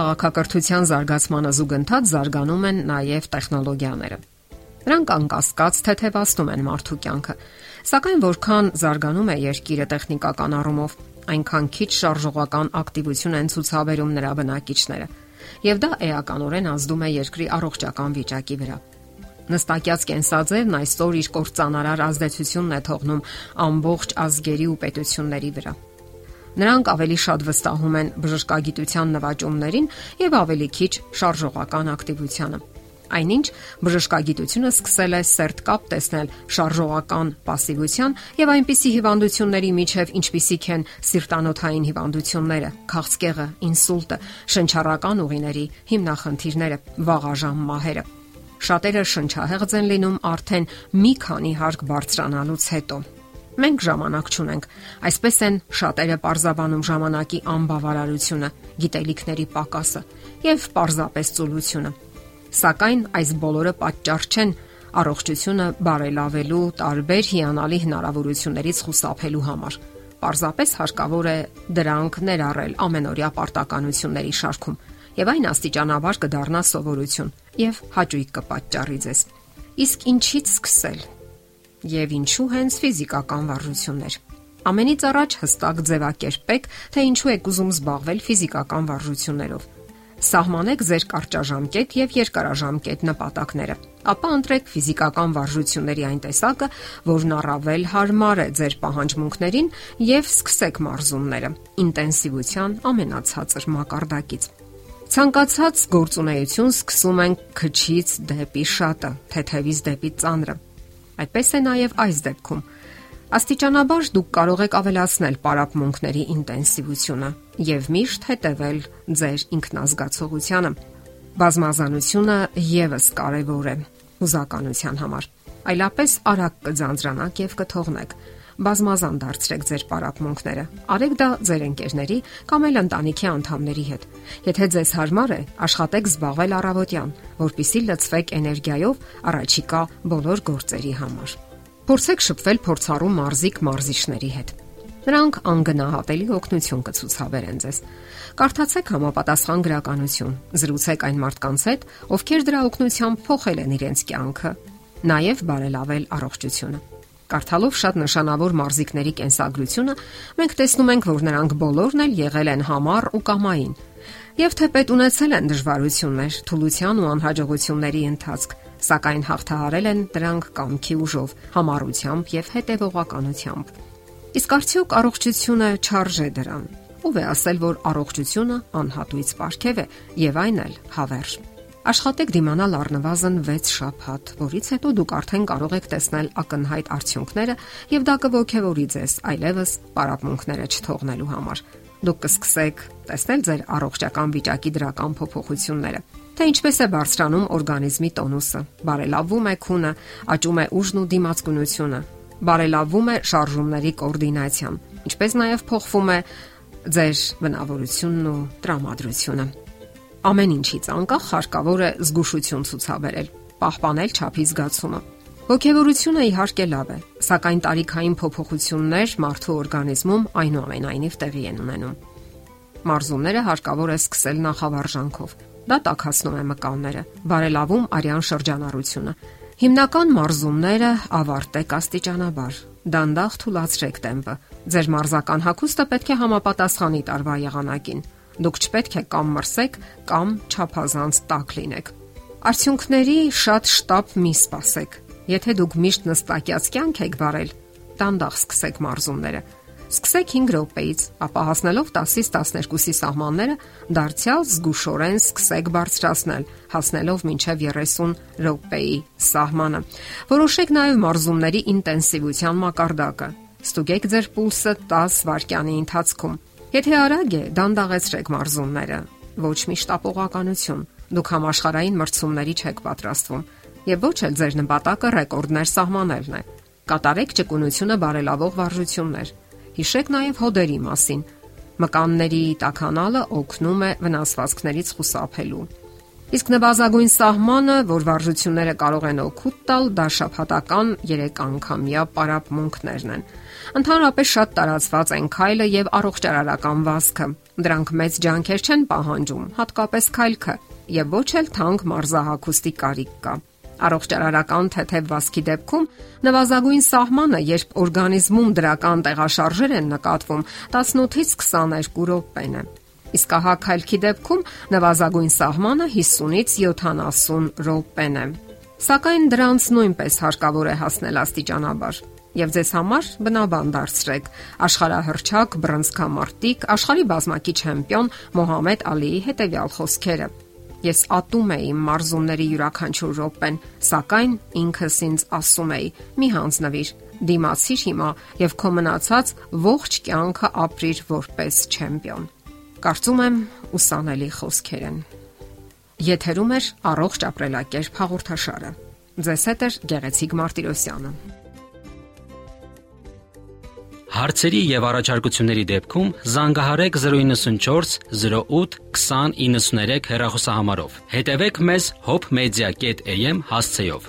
քաղաքակրթության զարգացմանը զուգընթաց զարգանում են նաև տեխնոլոգիաները։ Նրանք անկասկած թեթևացնում են մարդու կյանքը, սակայն որքան զարգանում է երկիրը տեխնիկական առումով, այնքան քիչ շարժողական ակտիվություն են ցուցաբերում նրա բնակիչները, եւ դա էականորեն ազդում է երկրի առողջական վիճակի վրա։ Նստակյաց կենսաձևն այսօր իր կործանարար ազդեցությունն է թողնում ամբողջ ազգերի ու պետությունների վրա։ Նրանք ավելի շատ վստահում են բժշկագիտության նվաճումներին եւ ավելի քիչ շարժողական ակտիվությանը։ Այնինչ բժշկագիտությունը սկսել է սերտ կապ տեսնել շարժողական пассивության եւ այնպիսի հիվանդությունների միջև, ինչպիսիք են սիրտանոթային հիվանդությունները, քաղցկեղը, ինսուլտը, շնչառական ուղիների հիմնախնդիրները, վաղաժամ մահերը։ Շատերը շնչահեղձ են լինում արդեն մի քանի հարկ բարձրանալուց հետո։ Մենք ժամանակ չունենք։ Այսպես են շատերը parzabanum ժամանակի անբավարարությունը, գիտելիքների պակասը եւ parzapes ծուլությունը։ Սակայն այս բոլորը պատճառ չեն առողջությունը բարելավելու տարբեր հիանալի հնարավորություններից խուսափելու համար։ Պարզապես հարկավոր է դրանք ներառել ամենօրյա պարտականությունների շարքում, եւ այն աստիճանաբար կդառնա սովորություն եւ հաճույք կպատճառի ձեզ։ Իսկ ինչից սկսել եւ ինչու հենց ֆիզիկական վարժություններ։ Ամենից առաջ հստակ ձևակերպեք, թե ինչու եք ուզում զբաղվել ֆիզիկական վարժություններով։ Սահմանեք ձեր կարճաժամկետ եւ երկարաժամկետ նպատակները։ Ապա ընտրեք ֆիզիկական վարժությունների այն տեսակը, որն առավել հարմար է ձեր պահանջմունքներին եւ սկսեք մարզումները ինտենսիվության ամենացածր մակարդակից։ Ցանկացած գործունեություն սկսում ենք քչից դեպի շատը, թեթևից դեպի ծանրը։ Այդպես է նաև այս դեպքում։ Աստիճանաբար դուք կարող եք ավելացնել պարապմունքների ինտենսիվությունը եւ միշտ հետեւել ձեր ինքնազգացողությանը։ Բազմազանությունը եւս կարեւոր է հուզականության համար։ Այլապես արագ կձանձրանաք եւ կթողնեք բազմազան դարձրեք ձեր պարապմունքները։ Արեք դա ձեր ընկերների կամ այլ ընտանիքի անդամների հետ։ Եթե ձեզ հարմար է, աշխատեք զբաղվել առավոտյան, որpիսի լցվեք էներգիայով առաջիկա բոլոր գործերի համար։ Փորձեք շփվել փորձառու մարզիկ մարզիչների հետ։ Նրանք անգնահատելի օգնություն կցուցաբերեն ձեզ։ Կարդացեք համապատասխան գրականություն, զրուցեք այն մարդկանց հետ, ովքեր դրա օգնությամբ փոխել են իրենց կյանքը, նաև բարելավել առողջությունը։ Կարդալով շատ նշանավոր մարզիկների կենսագրությունը, մենք տեսնում ենք, որ նրանք բոլորն էլ եղել են համառ ու կամային։ Եվ թեպետ ունեցել են դժվարություններ, թուլության ու անհաջողությունների ընթացք, սակայն հաղթահարել են դրանք կամքի ուժով, համառությամբ եւ հետեւողականությամբ։ Իսկ արդյոք առողջությունը չարժե դրան։ Ո՞վ է ասել, որ առողջությունը անհատույց ապարքև է եւ այն էլ հավերժ։ Աշխատեք դիմանալ առնվազն 6 շաբաթ, որից հետո դուք արդեն կարող եք տեսնել ակնհայտ արդյունքները եւ դա կողքեվորի ձեզ այլևս պարապմունքները չթողնելու համար։ Դուք կսկսեք տեսնել ձեր առողջական վիճակի դրական փոփոխությունները։ Թե ինչպես է բարձրանում օրգանիզմի տոնուսը, բարելավում է քունը, աճում է ուժն ու դիմացկունությունը, բարելավում է շարժումների կոորդինացիան, ինչպես նաև փոխվում է ձեր բնավորությունն ու տրամադրությունը։ Ամեն ինչից անկախ հարկավոր է զգուշություն ցուցաբերել, պահպանել ճափի զգացումը։ Ոգևորությունը իհարկե լավ է, սակայն տարիքային փոփոխություններ մարդու օրգանիզմում այնուամենայնիվ տեղի են ունենում։ Մարզումները հարկավոր է սկսել նախավարժանքով։ Դա տակածնում է մկանները, բարելավում արյան շրջանառությունը։ Հիմնական մարզումները ավարտեք աստիճանաբար։ Դանդաղ թուլացրեք տեմպը։ Ձեր մարզական հագուստը պետք է համապատասխանի տարվա եղանակին Դուք չպետք է կամ մրսեք, կամ չափազանց տակ լինեք։ Արդյունքների շատ շտապ մի սпасեք։ Եթե դուք միշտ նստակյաց կյանք եք վարել, տանդախ սկսեք մարզումները։ Սկսեք 5 րոպեից, ապա հասնելով 10-ից 12-ի սահմանները, դարձյալ զգուշորեն սկսեք բարձրացնել, հասնելով մինչև 30 րոպեի սահմանը։ Որոշեք նաև մարզումների ինտենսիվության մակարդակը։ Ստուգեք ձեր pulse-ը 10 վայրկյանի ընթացքում։ Եթե արագ է, դանդաղեցրեք մարզումները։ Ոչ միշտ ապողականություն։ Դուք համաշխարային մրցումների չեք պատրաստվում եւ ոչ էլ ձեր նպատակը ռեկորդներ սահմանելն է։ Կատարեք ճկունությունը բարելավող վարժություններ։ Հիշեք նաև հոդերի մասին։ Մկանների տականալը օգնում է վնասվածքներից խուսափելու։ Իսկ նվազագույն սահմանը, որ վարժությունները կարող են օգուտ տալ, դա շփհատական 3 անգամյա պարապմունքներն են։ Ընդհանրապես շատ տարածված են քայլը եւ առողջարարական վազքը, Դրանք մեծ ջանքեր չեն պահանջում, հատկապես քայլքը, եւ ոչ էլ թանկ մարզահակոստի կարիք կա։ Առողջարարական թեթև վասկի դեպքում նվազագույն սահմանը, երբ օրգանիզմում դրական տեղաշարժեր են նկատվում, 18-ից 22 րոպեն է։ Իսկ ահա քայլքի դեպքում նվազագույն սահմանը 50-ից 70 րոպեն է։ Սակայն դրանց նույնպես հարկավոր է հասնել աստիճանաբար։ Եվ ձեզ համար բնաբան դարձրեք աշխարհահռչակ բրոնզկամարտիկ, աշխարհի բազմակի չեմպիոն Մոհամեդ Ալիի հետևյալ խոսքերը. Ես ատում էի մարզումների յուրաքանչյուր րոպեն, սակայն ինքս ինձ ասում էի՝ մի հանձնվիր, դիմացիր հիմա եւ քո մնացած ողջ կյանքը ապրիր որպես չեմպիոն։ Կարծում եմ, ուսանելի խոսքեր են։ Եթերում է առողջ ապրելակերպ հաղորդաշարը։ Ձեզ հետ է Գեղեցիկ Մարտիրոսյանը։ Հարցերի եւ առաջարկությունների դեպքում զանգահարեք 094 08 2093 հեռախոսահամարով։ Հետևեք մեզ hopmedia.am հասցեով։